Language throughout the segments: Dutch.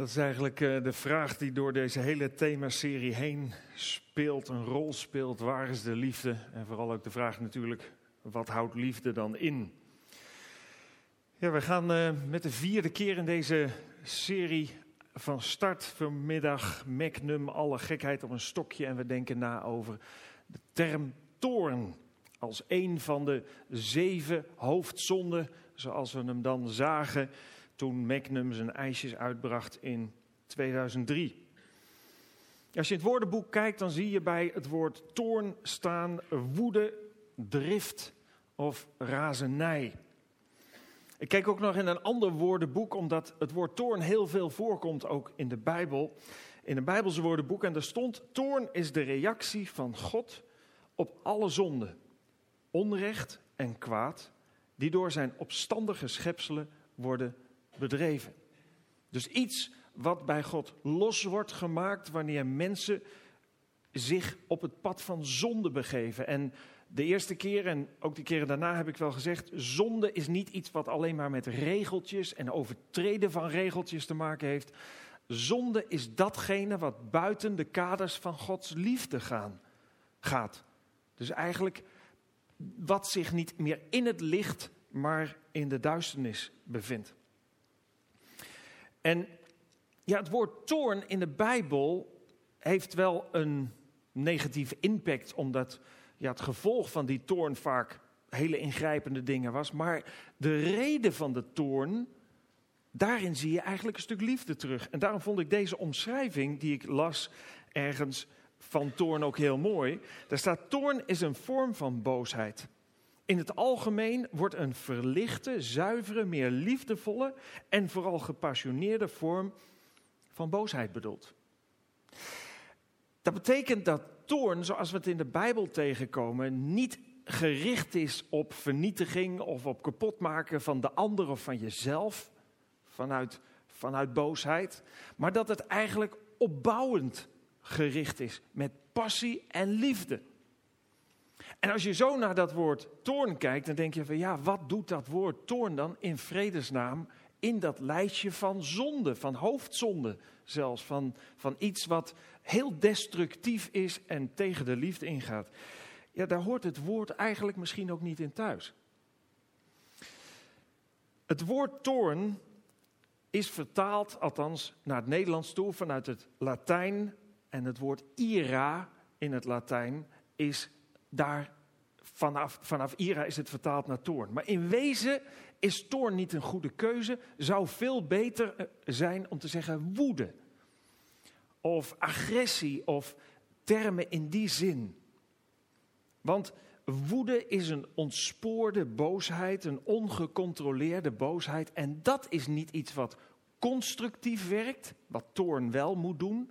Dat is eigenlijk uh, de vraag die door deze hele themaserie heen speelt, een rol speelt. Waar is de liefde? En vooral ook de vraag natuurlijk, wat houdt liefde dan in? Ja, we gaan uh, met de vierde keer in deze serie van start vanmiddag. Magnum, alle gekheid op een stokje. En we denken na over de term toorn. Als een van de zeven hoofdzonden, zoals we hem dan zagen toen Magnum zijn ijsjes uitbracht in 2003. Als je in het woordenboek kijkt, dan zie je bij het woord toorn staan woede, drift of razernij. Ik kijk ook nog in een ander woordenboek, omdat het woord toorn heel veel voorkomt ook in de Bijbel. In een Bijbelse woordenboek en daar stond: toorn is de reactie van God op alle zonden, onrecht en kwaad, die door zijn opstandige schepselen worden bedreven. Dus iets wat bij God los wordt gemaakt wanneer mensen zich op het pad van zonde begeven. En de eerste keer en ook de keren daarna heb ik wel gezegd: zonde is niet iets wat alleen maar met regeltjes en overtreden van regeltjes te maken heeft. Zonde is datgene wat buiten de kaders van Gods liefde gaan, gaat. Dus eigenlijk wat zich niet meer in het licht, maar in de duisternis bevindt. En ja, het woord toorn in de Bijbel heeft wel een negatieve impact, omdat ja, het gevolg van die toorn vaak hele ingrijpende dingen was. Maar de reden van de toorn, daarin zie je eigenlijk een stuk liefde terug. En daarom vond ik deze omschrijving die ik las ergens van toorn ook heel mooi. Daar staat: toorn is een vorm van boosheid. In het algemeen wordt een verlichte, zuivere, meer liefdevolle en vooral gepassioneerde vorm van boosheid bedoeld. Dat betekent dat toorn, zoals we het in de Bijbel tegenkomen, niet gericht is op vernietiging of op kapotmaken van de ander of van jezelf, vanuit, vanuit boosheid, maar dat het eigenlijk opbouwend gericht is met passie en liefde. En als je zo naar dat woord toorn kijkt, dan denk je van ja, wat doet dat woord toorn dan in vredesnaam in dat lijstje van zonde, van hoofdzonde zelfs, van, van iets wat heel destructief is en tegen de liefde ingaat. Ja, daar hoort het woord eigenlijk misschien ook niet in thuis. Het woord toorn is vertaald, althans naar het Nederlands toe, vanuit het Latijn. En het woord ira in het Latijn is daar vanaf, vanaf ira is het vertaald naar toorn. Maar in wezen is toorn niet een goede keuze. Zou veel beter eh, zijn om te zeggen woede. Of agressie of termen in die zin. Want woede is een ontspoorde boosheid, een ongecontroleerde boosheid. En dat is niet iets wat constructief werkt, wat toorn wel moet doen.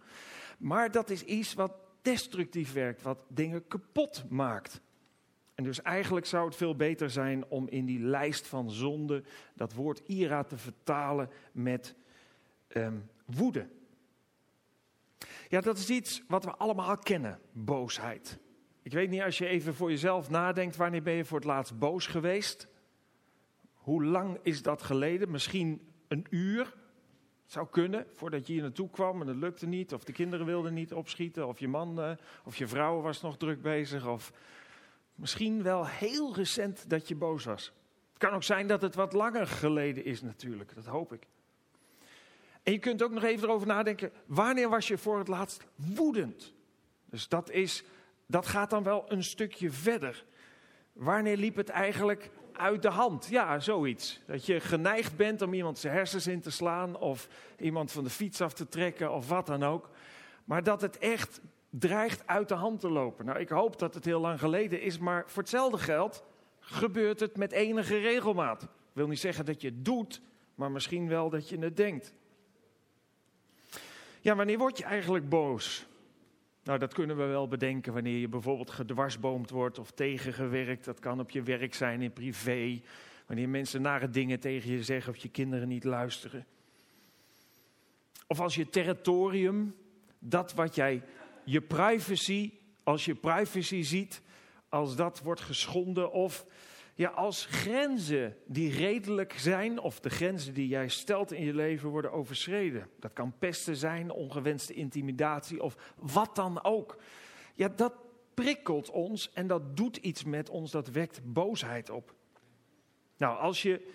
Maar dat is iets wat destructief werkt, wat dingen kapot maakt. En dus eigenlijk zou het veel beter zijn om in die lijst van zonde dat woord ira te vertalen met um, woede. Ja, dat is iets wat we allemaal kennen, boosheid. Ik weet niet, als je even voor jezelf nadenkt, wanneer ben je voor het laatst boos geweest? Hoe lang is dat geleden? Misschien een uur, zou kunnen, voordat je hier naartoe kwam en het lukte niet, of de kinderen wilden niet opschieten, of je man uh, of je vrouw was nog druk bezig, of misschien wel heel recent dat je boos was. Het kan ook zijn dat het wat langer geleden is natuurlijk, dat hoop ik. En je kunt ook nog even erover nadenken, wanneer was je voor het laatst woedend? Dus dat, is, dat gaat dan wel een stukje verder. Wanneer liep het eigenlijk uit de hand. Ja, zoiets. Dat je geneigd bent om iemand zijn hersens in te slaan of iemand van de fiets af te trekken of wat dan ook. Maar dat het echt dreigt uit de hand te lopen. Nou, ik hoop dat het heel lang geleden is, maar voor hetzelfde geld gebeurt het met enige regelmaat. Ik wil niet zeggen dat je het doet, maar misschien wel dat je het denkt. Ja, wanneer word je eigenlijk boos? Nou, dat kunnen we wel bedenken wanneer je bijvoorbeeld gedwarsboomd wordt of tegengewerkt. Dat kan op je werk zijn, in privé. Wanneer mensen nare dingen tegen je zeggen of je kinderen niet luisteren. Of als je territorium, dat wat jij, je privacy, als je privacy ziet, als dat wordt geschonden. Of ja, als grenzen die redelijk zijn, of de grenzen die jij stelt in je leven worden overschreden. Dat kan pesten zijn, ongewenste intimidatie of wat dan ook. Ja, dat prikkelt ons en dat doet iets met ons, dat wekt boosheid op. Nou, als je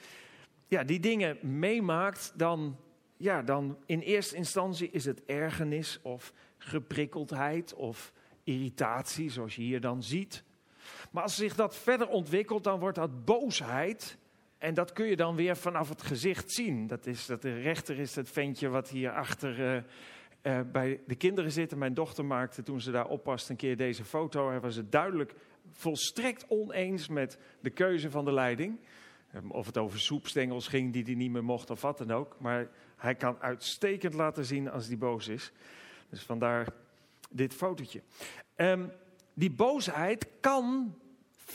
ja, die dingen meemaakt, dan, ja, dan in eerste instantie is het ergernis of geprikkeldheid of irritatie, zoals je hier dan ziet. Maar als zich dat verder ontwikkelt, dan wordt dat boosheid. En dat kun je dan weer vanaf het gezicht zien. Dat is, dat de rechter is het ventje wat hier achter uh, uh, bij de kinderen zit. En mijn dochter maakte toen ze daar oppast een keer deze foto. Hij was het duidelijk volstrekt oneens met de keuze van de leiding. Ehm, of het over soepstengels ging die hij niet meer mocht of wat dan ook. Maar hij kan uitstekend laten zien als hij boos is. Dus vandaar dit fotootje. Um, die boosheid kan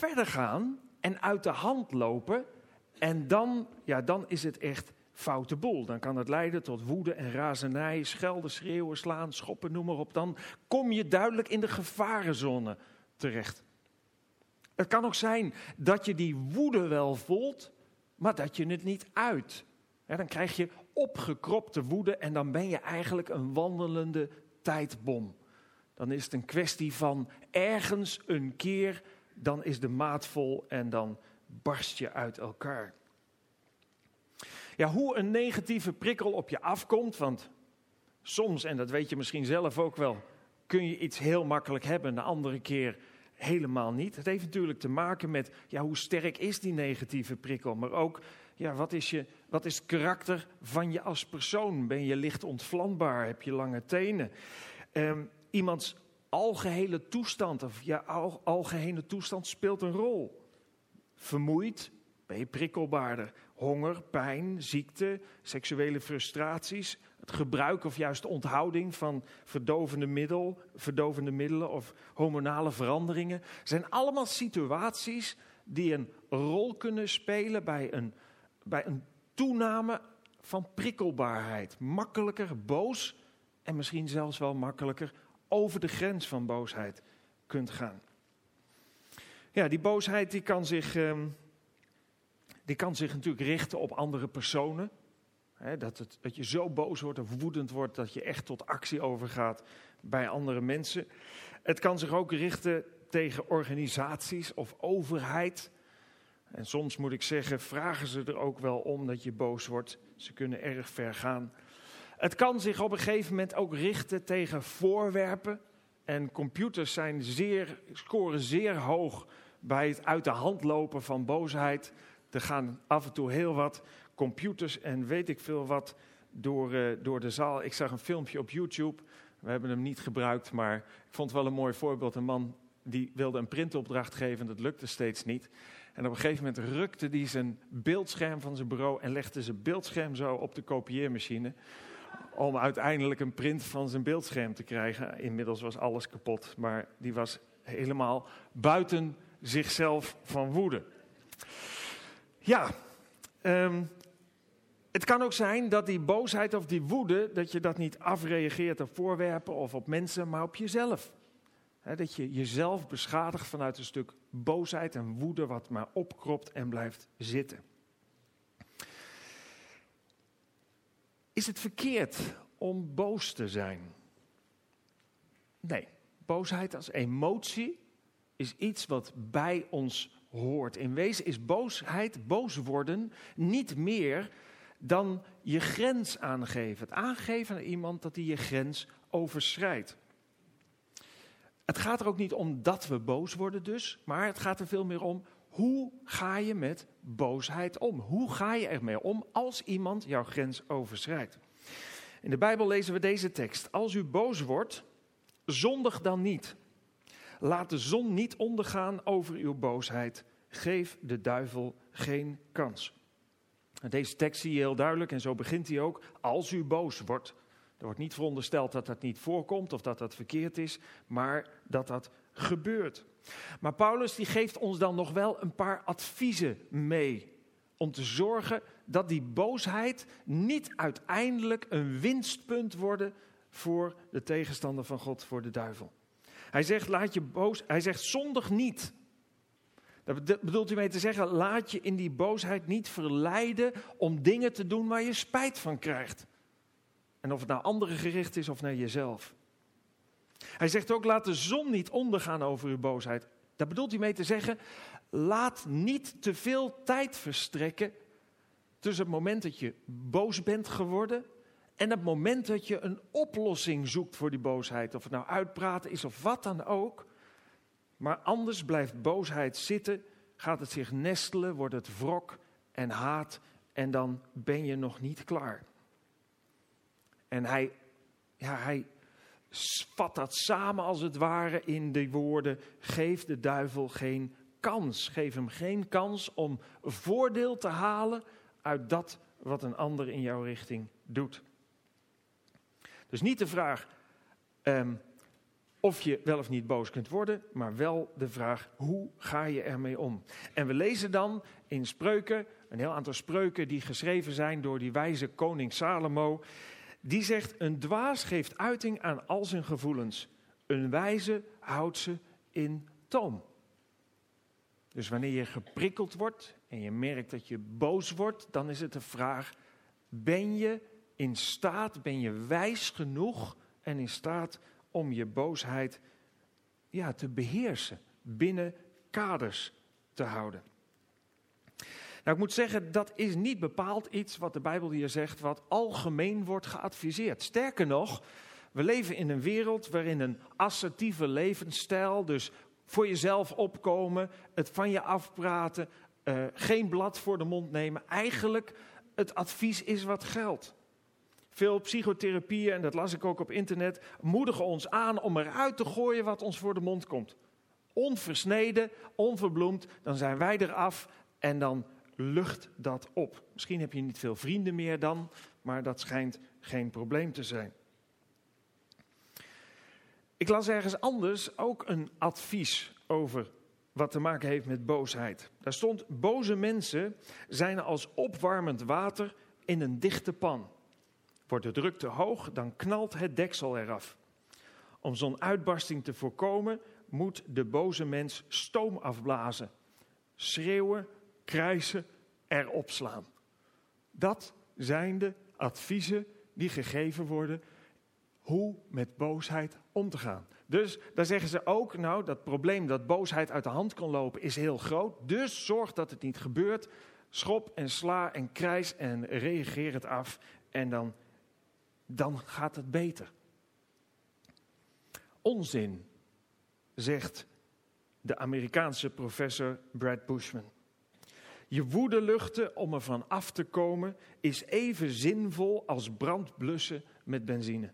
verder gaan en uit de hand lopen. En dan, ja, dan is het echt foute boel. Dan kan het leiden tot woede en razernij, schelden, schreeuwen, slaan, schoppen, noem maar op. Dan kom je duidelijk in de gevarenzone terecht. Het kan ook zijn dat je die woede wel voelt, maar dat je het niet uit. dan krijg je opgekropte woede en dan ben je eigenlijk een wandelende tijdbom. Dan is het een kwestie van ergens een keer, dan is de maat vol en dan barst je uit elkaar. Ja, hoe een negatieve prikkel op je afkomt, want soms, en dat weet je misschien zelf ook wel, kun je iets heel makkelijk hebben, de andere keer helemaal niet. Het heeft natuurlijk te maken met ja, hoe sterk is die negatieve prikkel, maar ook ja, wat, is je, wat is het karakter van je als persoon? Ben je licht ontvlambaar? Heb je lange tenen? Um, iemands algehele toestand, of ja, al, algehele toestand speelt een rol. Vermoeid, ben je prikkelbaarder. Honger, pijn, ziekte, seksuele frustraties, het gebruik of juist onthouding van verdovende, middel, verdovende middelen of hormonale veranderingen, zijn allemaal situaties die een rol kunnen spelen bij een, bij een toename van prikkelbaarheid. Makkelijker boos en misschien zelfs wel makkelijker over de grens van boosheid kunt gaan. Ja, die boosheid die kan zich, ehm, die kan zich natuurlijk richten op andere personen. dat, het, dat je zo boos wordt of woedend wordt dat je echt tot actie overgaat bij andere mensen. Het kan zich ook richten tegen organisaties of overheid. En soms moet ik zeggen, vragen ze er ook wel om dat je boos wordt. Ze kunnen erg ver gaan. Het kan zich op een gegeven moment ook richten tegen voorwerpen. En computers zijn zeer, scoren zeer hoog bij het uit de hand lopen van boosheid. Er gaan af en toe heel wat computers en weet ik veel wat door, uh, door de zaal. Ik zag een filmpje op YouTube. We hebben hem niet gebruikt, maar ik vond het wel een mooi voorbeeld. Een man die wilde een printopdracht geven, dat lukte steeds niet. En op een gegeven moment rukte hij zijn beeldscherm van zijn bureau en legde zijn beeldscherm zo op de kopieermachine om uiteindelijk een print van zijn beeldscherm te krijgen. Inmiddels was alles kapot, maar die was helemaal buiten zichzelf van woede. Ja, um, het kan ook zijn dat die boosheid of die woede, dat je dat niet afreageert op voorwerpen of op mensen, maar op jezelf. dat je jezelf beschadigt vanuit een stuk boosheid en woede wat maar opkropt en blijft zitten. Is het verkeerd om boos te zijn? Nee, boosheid als emotie is iets wat bij ons hoort. In wezen is boosheid, boos worden, niet meer dan je grens aangeven. Het aangeven aan iemand dat hij je grens overschrijdt. Het gaat er ook niet om dat we boos worden dus, maar het gaat er veel meer om hoe ga je met boosheid om? Hoe ga je ermee om als iemand jouw grens overschrijdt? In de Bijbel lezen we deze tekst. Als u boos wordt, zondig dan niet. Laat de zon niet ondergaan over uw boosheid. Geef de duivel geen kans. Deze tekst zie je heel duidelijk en zo begint hij ook. Als u boos wordt. Er wordt niet verondersteld dat dat niet voorkomt of dat dat verkeerd is, maar dat dat gebeurt. Maar Paulus die geeft ons dan nog wel een paar adviezen mee. Om te zorgen dat die boosheid niet uiteindelijk een winstpunt wordt voor de tegenstander van God, voor de duivel. Hij zegt, laat je boos, hij zegt zondig niet. Dat bedoelt u mee te zeggen, laat je in die boosheid niet verleiden om dingen te doen waar je spijt van krijgt. En of het naar anderen gericht is of naar jezelf. Hij zegt ook, laat de zon niet ondergaan over uw boosheid. Daar bedoelt hij mee te zeggen, laat niet te veel tijd verstrekken tussen het moment dat je boos bent geworden en het moment dat je een oplossing zoekt voor die boosheid. Of het nou uitpraten is of wat dan ook. Maar anders blijft boosheid zitten, gaat het zich nestelen, wordt het wrok en haat en dan ben je nog niet klaar. En hij, ja, hij vat dat samen als het ware in de woorden: geef de duivel geen kans. Geef hem geen kans om voordeel te halen uit dat wat een ander in jouw richting doet. Dus niet de vraag ehm, of je wel of niet boos kunt worden, maar wel de vraag hoe ga je ermee om. En we lezen dan in spreuken, een heel aantal spreuken die geschreven zijn door die wijze koning Salomo. Die zegt, een dwaas geeft uiting aan al zijn gevoelens. Een wijze houdt ze in toom. Dus wanneer je geprikkeld wordt en je merkt dat je boos wordt, dan is het de vraag: ben je in staat, ben je wijs genoeg en in staat om je boosheid ja, te beheersen, binnen kaders te houden? Nou, ik moet zeggen, dat is niet bepaald iets wat de Bijbel hier zegt, wat algemeen wordt geadviseerd. Sterker nog, we leven in een wereld waarin een assertieve levensstijl, dus voor jezelf opkomen, het van je afpraten, uh, geen blad voor de mond nemen, eigenlijk het advies is wat geldt. Veel psychotherapieën, en dat las ik ook op internet, moedigen ons aan om eruit te gooien wat ons voor de mond komt. Onversneden, onverbloemd, dan zijn wij eraf en dan lucht dat op. Misschien heb je niet veel vrienden meer dan, maar dat schijnt geen probleem te zijn. Ik las ergens anders ook een advies over wat te maken heeft met boosheid. Daar stond: boze mensen zijn als opwarmend water in een dichte pan. Wordt de druk te hoog, dan knalt het deksel eraf. Om zo'n uitbarsting te voorkomen, moet de boze mens stoom afblazen, schreeuwen, krijsen, erop slaan. Dat zijn de adviezen die gegeven worden hoe met boosheid om te gaan. Dus daar zeggen ze ook, nou, dat probleem dat boosheid uit de hand kan lopen is heel groot. Dus zorg dat het niet gebeurt. Schop en sla en krijs en reageer het af. En dan, dan gaat het beter. Onzin, zegt de Amerikaanse professor Brad Bushman. Je woede luchten om er van af te komen is even zinvol als brandblussen met benzine.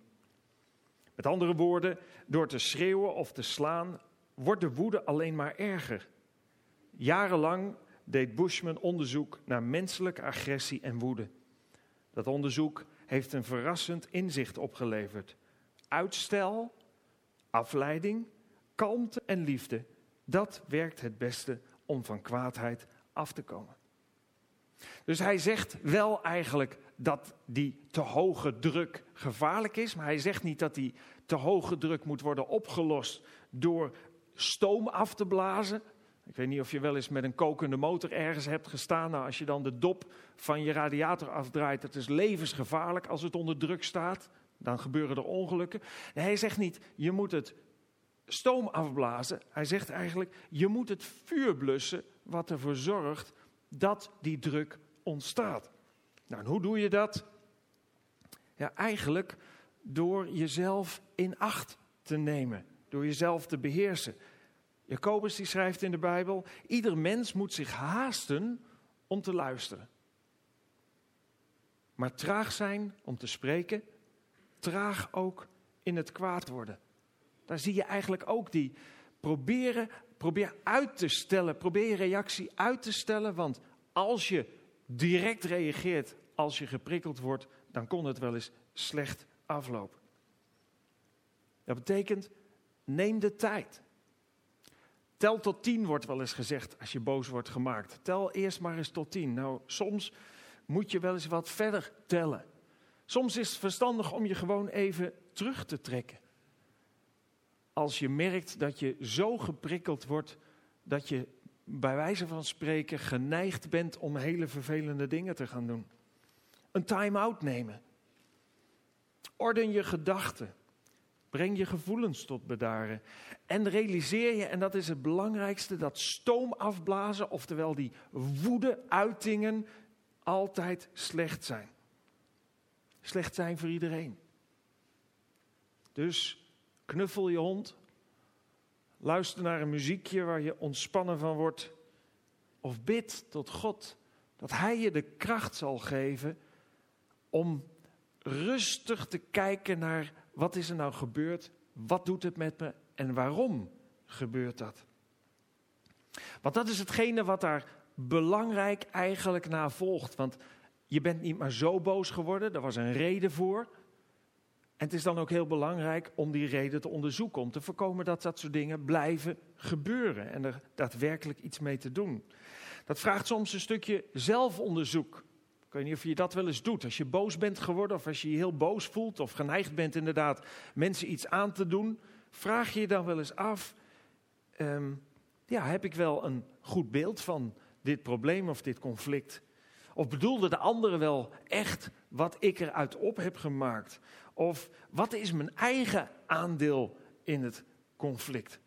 Met andere woorden, door te schreeuwen of te slaan wordt de woede alleen maar erger. Jarenlang deed Bushman onderzoek naar menselijke agressie en woede. Dat onderzoek heeft een verrassend inzicht opgeleverd. Uitstel, afleiding, kalmte en liefde, dat werkt het beste om van kwaadheid af te komen. Dus hij zegt wel eigenlijk dat die te hoge druk gevaarlijk is, maar hij zegt niet dat die te hoge druk moet worden opgelost door stoom af te blazen. Ik weet niet of je wel eens met een kokende motor ergens hebt gestaan. Nou, als je dan de dop van je radiator afdraait, dat is levensgevaarlijk als het onder druk staat. Dan gebeuren er ongelukken. hij zegt niet, je moet het stoom afblazen. Hij zegt eigenlijk, je moet het vuur blussen wat ervoor zorgt dat die druk ontstaat. Nou, en hoe doe je dat? Ja, eigenlijk door jezelf in acht te nemen, door jezelf te beheersen. Jacobus die schrijft in de Bijbel: ieder mens moet zich haasten om te luisteren. Maar traag zijn om te spreken, traag ook in het kwaad worden. Daar zie je eigenlijk ook die proberen, probeer uit te stellen, probeer je reactie uit te stellen, want als je direct reageert als je geprikkeld wordt, dan kon het wel eens slecht aflopen. Dat betekent, neem de tijd. Tel tot tien wordt wel eens gezegd als je boos wordt gemaakt. Tel eerst maar eens tot tien. Nou, soms moet je wel eens wat verder tellen. Soms is het verstandig om je gewoon even terug te trekken. Als je merkt dat je zo geprikkeld wordt dat je bij wijze van spreken geneigd bent om hele vervelende dingen te gaan doen. Een time-out nemen. Orden je gedachten. Breng je gevoelens tot bedaren. En realiseer je, en dat is het belangrijkste, dat stoom afblazen, oftewel die woede-uitingen, altijd slecht zijn. Slecht zijn voor iedereen. Dus knuffel je hond. Luister naar een muziekje waar je ontspannen van wordt. Of bid tot God dat Hij je de kracht zal geven om rustig te kijken naar wat is er nou gebeurd, wat doet het met me en waarom gebeurt dat. Want dat is hetgene wat daar belangrijk eigenlijk na volgt. Want je bent niet maar zo boos geworden, er was een reden voor. En het is dan ook heel belangrijk om die reden te onderzoeken, om te voorkomen dat dat soort dingen blijven gebeuren en er daadwerkelijk iets mee te doen. Dat vraagt soms een stukje zelfonderzoek. Ik weet niet of je dat wel eens doet. Als je boos bent geworden of als je je heel boos voelt of geneigd bent inderdaad mensen iets aan te doen, vraag je je dan wel eens af, ehm, ja, heb ik wel een goed beeld van dit probleem of dit conflict? Of bedoelde de andere wel echt wat ik eruit op heb gemaakt? Of wat is mijn eigen aandeel in het conflict?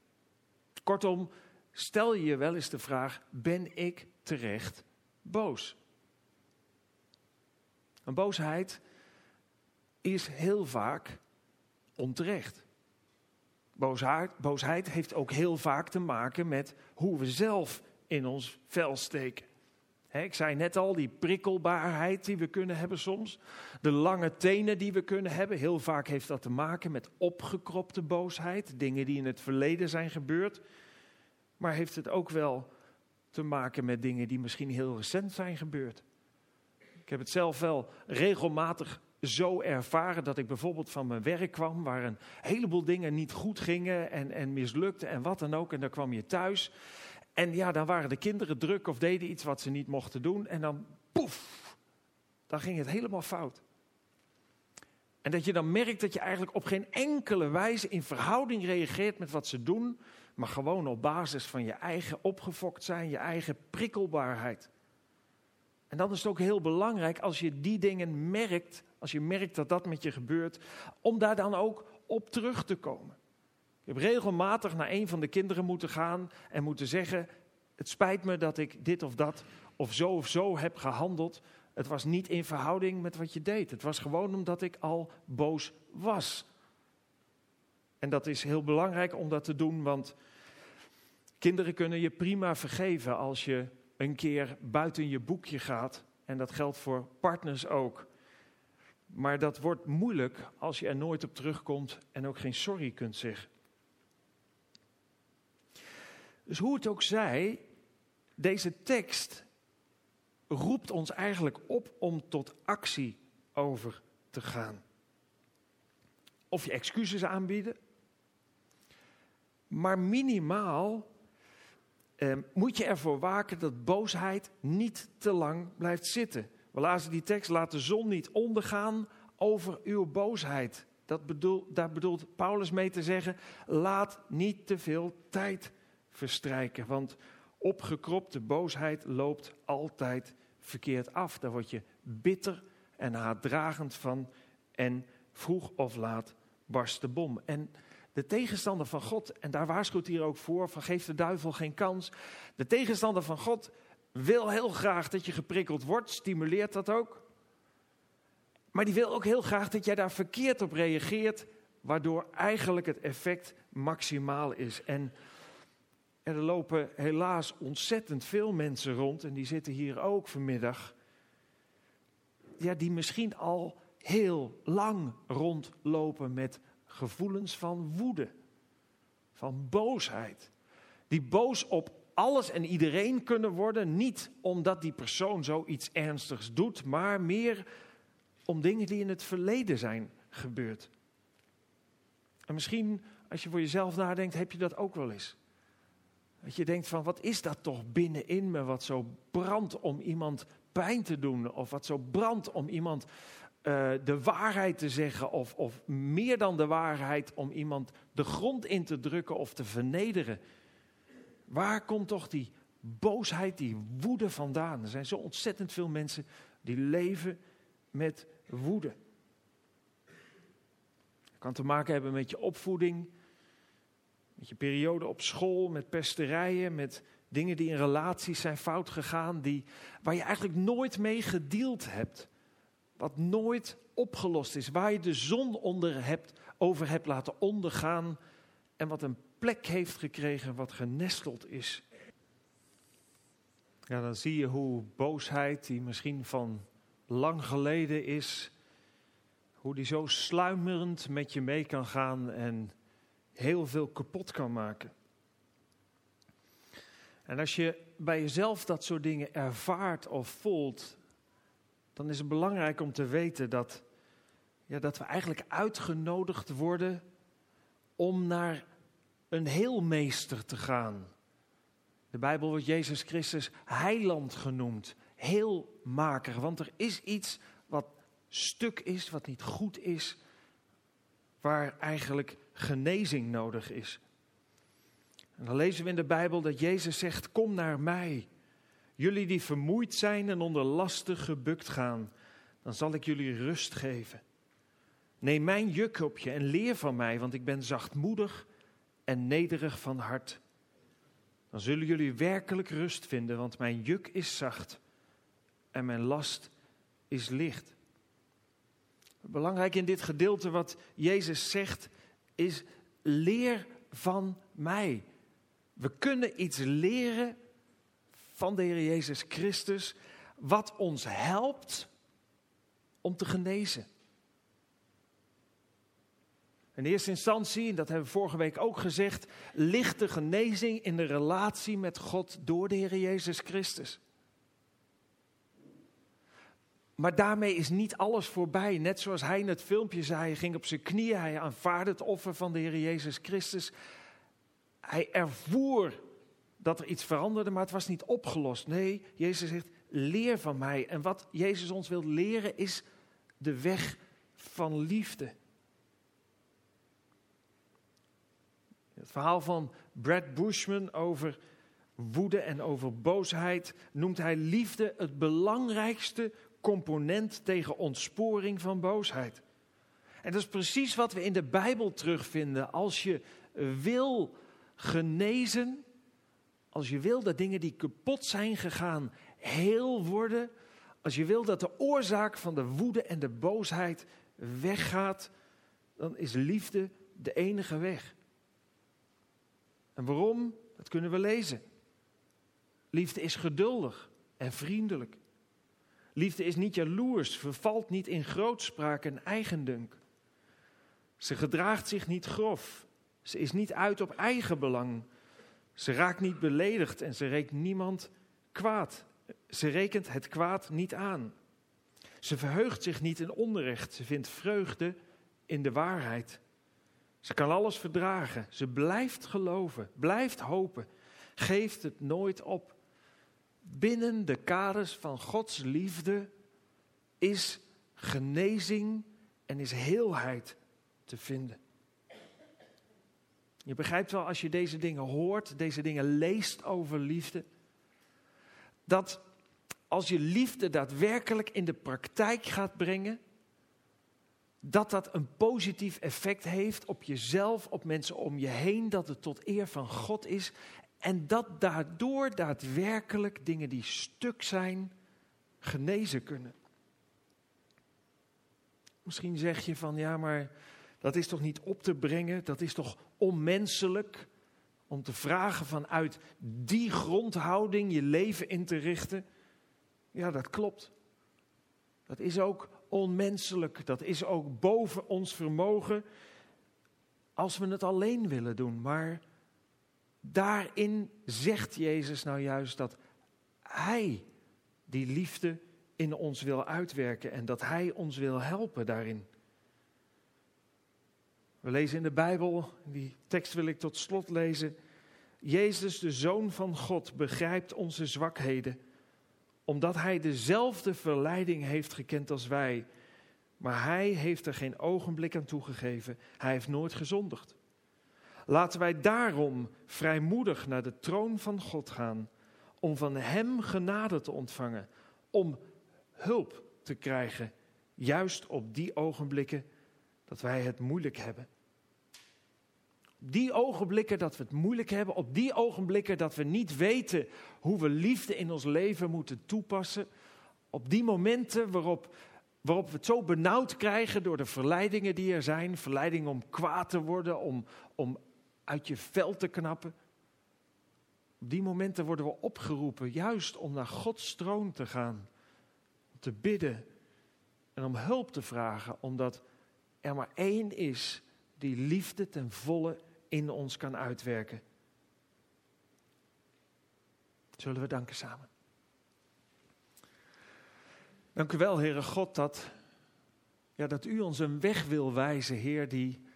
Kortom, stel je je wel eens de vraag: ben ik terecht boos? Een boosheid is heel vaak onterecht. Boosheid, boosheid heeft ook heel vaak te maken met hoe we zelf in ons vel steken ik zei net al, die prikkelbaarheid die we kunnen hebben soms. De lange tenen die we kunnen hebben. Heel vaak heeft dat te maken met opgekropte boosheid. Dingen die in het verleden zijn gebeurd. Maar heeft het ook wel te maken met dingen die misschien heel recent zijn gebeurd. Ik heb het zelf wel regelmatig zo ervaren dat ik bijvoorbeeld van mijn werk kwam, waar een heleboel dingen niet goed gingen en, en mislukten en wat dan ook. En dan kwam je thuis en ja, dan waren de kinderen druk of deden iets wat ze niet mochten doen. En dan poef, dan ging het helemaal fout. En dat je dan merkt dat je eigenlijk op geen enkele wijze in verhouding reageert met wat ze doen, maar gewoon op basis van je eigen opgefokt zijn, je eigen prikkelbaarheid. En dan is het ook heel belangrijk als je die dingen merkt, als je merkt dat dat met je gebeurt, om daar dan ook op terug te komen. Ik heb regelmatig naar een van de kinderen moeten gaan en moeten zeggen: Het spijt me dat ik dit of dat of zo of zo heb gehandeld. Het was niet in verhouding met wat je deed. Het was gewoon omdat ik al boos was. En dat is heel belangrijk om dat te doen, want kinderen kunnen je prima vergeven als je een keer buiten je boekje gaat. En dat geldt voor partners ook. Maar dat wordt moeilijk als je er nooit op terugkomt en ook geen sorry kunt zeggen. Dus hoe het ook zij, deze tekst roept ons eigenlijk op om tot actie over te gaan. Of je excuses aanbieden. Maar minimaal eh, moet je ervoor waken dat boosheid niet te lang blijft zitten. We lazen die tekst, laat de zon niet ondergaan over uw boosheid. Dat bedoel, daar bedoelt Paulus mee te zeggen, laat niet te veel tijd verstrijken. Want opgekropte boosheid loopt altijd verkeerd af. Daar word je bitter en haatdragend van. En vroeg of laat barst de bom. En de tegenstander van God, en daar waarschuwt hij ook voor: van geef de duivel geen kans. De tegenstander van God wil heel graag dat je geprikkeld wordt, stimuleert dat ook. Maar die wil ook heel graag dat jij daar verkeerd op reageert, waardoor eigenlijk het effect maximaal is. En er lopen helaas ontzettend veel mensen rond, en die zitten hier ook vanmiddag, ja, die misschien al heel lang rondlopen met gevoelens van woede, van boosheid. Die boos op alles en iedereen kunnen worden, niet omdat die persoon zoiets ernstigs doet, maar meer om dingen die in het verleden zijn gebeurd. En misschien, als je voor jezelf nadenkt, heb je dat ook wel eens. Dat je denkt van, wat is dat toch binnenin me, wat zo brandt om iemand pijn te doen, of wat zo brandt om iemand uh, de waarheid te zeggen, of, of meer dan de waarheid om iemand de grond in te drukken of te vernederen. Waar komt toch die boosheid, die woede vandaan? Er zijn zo ontzettend veel mensen die leven met woede. Het kan te maken hebben met je opvoeding, met je periode op school, met pesterijen, met dingen die in relaties zijn fout gegaan, die, waar je eigenlijk nooit mee gedeeld hebt. Wat nooit opgelost is, waar je de zon onder hebt, over hebt laten ondergaan en wat een plek heeft gekregen, wat genesteld is. Ja, dan zie je hoe boosheid, die misschien van lang geleden is, hoe die zo sluimerend met je mee kan gaan en heel veel kapot kan maken. En als je bij jezelf dat soort dingen ervaart of voelt, dan is het belangrijk om te weten dat, ja, dat we eigenlijk uitgenodigd worden om naar een heelmeester te gaan. De Bijbel wordt Jezus Christus heiland genoemd, heelmaker. Want er is iets wat stuk is, wat niet goed is, waar eigenlijk genezing nodig is. En dan lezen we in de Bijbel dat Jezus zegt: Kom naar mij. Jullie die vermoeid zijn en onder lasten gebukt gaan, dan zal ik jullie rust geven. Neem mijn juk op je en leer van mij, want ik ben zachtmoedig en nederig van hart. Dan zullen jullie werkelijk rust vinden, want mijn juk is zacht en mijn last is licht. Belangrijk in dit gedeelte wat Jezus zegt is leer van mij. We kunnen iets leren van de Heer Jezus Christus wat ons helpt om te genezen. In eerste instantie, en dat hebben we vorige week ook gezegd, ligt de genezing in de relatie met God door de Heer Jezus Christus. Maar daarmee is niet alles voorbij. Net zoals hij in het filmpje zei, hij ging op zijn knieën, hij aanvaarde het offer van de Heer Jezus Christus. Hij ervoer dat er iets veranderde, maar het was niet opgelost. Nee, Jezus zegt, leer van mij. En wat Jezus ons wil leren is de weg van liefde. Het verhaal van Brad Bushman over woede en over boosheid noemt hij liefde het belangrijkste component tegen ontsporing van boosheid. En dat is precies wat we in de Bijbel terugvinden. Als je wil genezen, als je wil dat dingen die kapot zijn gegaan heel worden, als je wil dat de oorzaak van de woede en de boosheid weggaat, dan is liefde de enige weg. En waarom? Dat kunnen we lezen. Liefde is geduldig en vriendelijk. Liefde is niet jaloers, vervalt niet in grootspraak en eigendunk. Ze gedraagt zich niet grof. Ze is niet uit op eigen belang. Ze raakt niet beledigd en ze rekent niemand kwaad. Ze rekent het kwaad niet aan. Ze verheugt zich niet in onrecht. Ze vindt vreugde in de waarheid. Ze kan alles verdragen. Ze blijft geloven, blijft hopen, geeft het nooit op. Binnen de kaders van Gods liefde is genezing en is heelheid te vinden. Je begrijpt wel als je deze dingen hoort, deze dingen leest over liefde, dat als je liefde daadwerkelijk in de praktijk gaat brengen, dat dat een positief effect heeft op jezelf, op mensen om je heen, dat het tot eer van God is en dat daardoor daadwerkelijk dingen die stuk zijn, genezen kunnen. Misschien zeg je van ja, maar dat is toch niet op te brengen, dat is toch onmenselijk om te vragen vanuit die grondhouding je leven in te richten. Ja, dat klopt. Dat is ook onmenselijk, dat is ook boven ons vermogen als we het alleen willen doen. Maar daarin zegt Jezus nou juist dat Hij die liefde in ons wil uitwerken en dat Hij ons wil helpen daarin. We lezen in de Bijbel, die tekst wil ik tot slot lezen. Jezus, de Zoon van God, begrijpt onze zwakheden, omdat Hij dezelfde verleiding heeft gekend als wij. Maar Hij heeft er geen ogenblik aan toegegeven. Hij heeft nooit gezondigd. Laten wij daarom vrijmoedig naar de troon van God gaan, om van Hem genade te ontvangen, om hulp te krijgen, juist op die ogenblikken dat wij het moeilijk hebben. Die ogenblikken dat we het moeilijk hebben, op die ogenblikken dat we niet weten hoe we liefde in ons leven moeten toepassen, op die momenten waarop, waarop we het zo benauwd krijgen door de verleidingen die er zijn, verleidingen om kwaad te worden, om, om uit je vel te knappen. Op die momenten worden we opgeroepen juist om naar Gods troon te gaan, om te bidden en om hulp te vragen, omdat er maar één is die liefde ten volle in ons kan uitwerken. Zullen we danken samen? Dank u wel, Heere God, dat, ja, dat u ons een weg wil wijzen, Heer, die,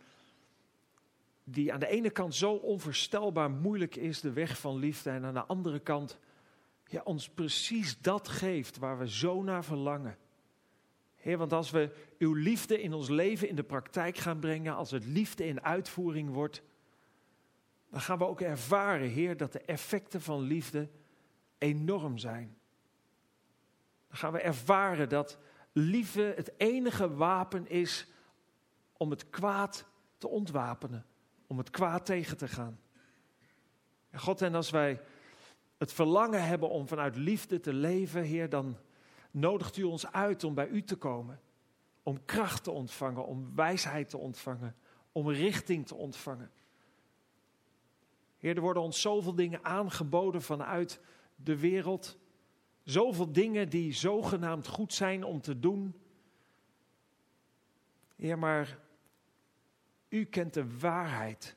die aan de ene kant zo onvoorstelbaar moeilijk is, de weg van liefde, en aan de andere kant ja, ons precies dat geeft waar we zo naar verlangen. Heer, want als we uw liefde in ons leven in de praktijk gaan brengen, als het liefde in uitvoering wordt, dan gaan we ook ervaren, Heer, dat de effecten van liefde enorm zijn. Dan gaan we ervaren dat liefde het enige wapen is om het kwaad te ontwapenen, om het kwaad tegen te gaan. En God, en als wij het verlangen hebben om vanuit liefde te leven, Heer, dan nodigt u ons uit om bij u te komen. Om kracht te ontvangen, om wijsheid te ontvangen, om richting te ontvangen. Heer, er worden ons zoveel dingen aangeboden vanuit de wereld. Zoveel dingen die zogenaamd goed zijn om te doen. Heer, maar u kent de waarheid.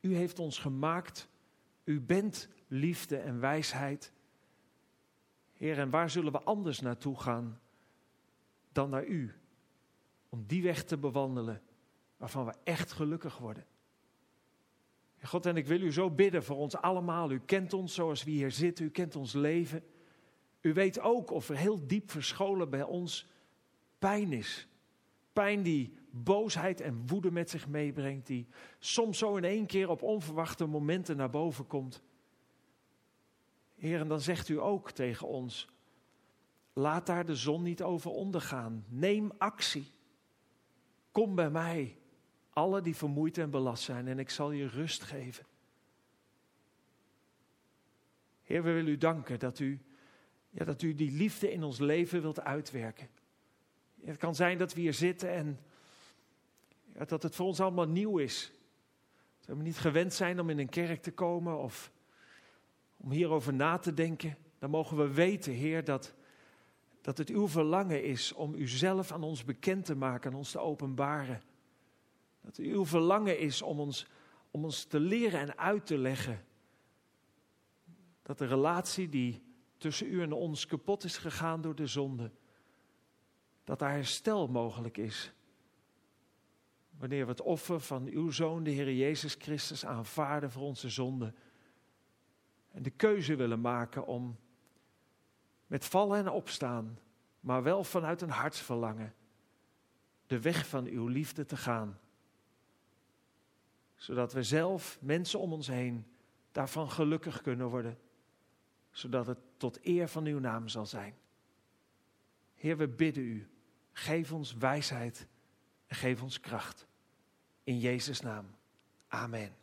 U heeft ons gemaakt. U bent liefde en wijsheid. Heer, en waar zullen we anders naartoe gaan dan naar U? Om die weg te bewandelen waarvan we echt gelukkig worden. God, en ik wil u zo bidden voor ons allemaal. U kent ons zoals we hier zitten, u kent ons leven. U weet ook of er heel diep verscholen bij ons pijn is. Pijn die boosheid en woede met zich meebrengt, die soms zo in één keer op onverwachte momenten naar boven komt. Heer, en dan zegt u ook tegen ons: laat daar de zon niet over ondergaan. Neem actie. Kom bij mij, alle die vermoeid en belast zijn, en ik zal je rust geven. Heer, we willen u danken dat u, ja, dat u die liefde in ons leven wilt uitwerken. Het kan zijn dat we hier zitten en dat het voor ons allemaal nieuw is. Dat we niet gewend zijn om in een kerk te komen of om hierover na te denken, dan mogen we weten, Heer, dat, dat het uw verlangen is om uzelf aan ons bekend te maken, aan ons te openbaren. Dat het uw verlangen is om ons, om ons te leren en uit te leggen. Dat de relatie die tussen u en ons kapot is gegaan door de zonde, dat daar herstel mogelijk is. Wanneer we het offer van uw zoon, de Heer Jezus Christus, aanvaarden voor onze zonde en de keuze willen maken om met vallen en opstaan, maar wel vanuit een hartsverlangen, de weg van uw liefde te gaan. Zodat we zelf, mensen om ons heen, daarvan gelukkig kunnen worden. Zodat het tot eer van uw naam zal zijn. Heer, we bidden u, geef ons wijsheid en geef ons kracht. In Jezus' naam. Amen.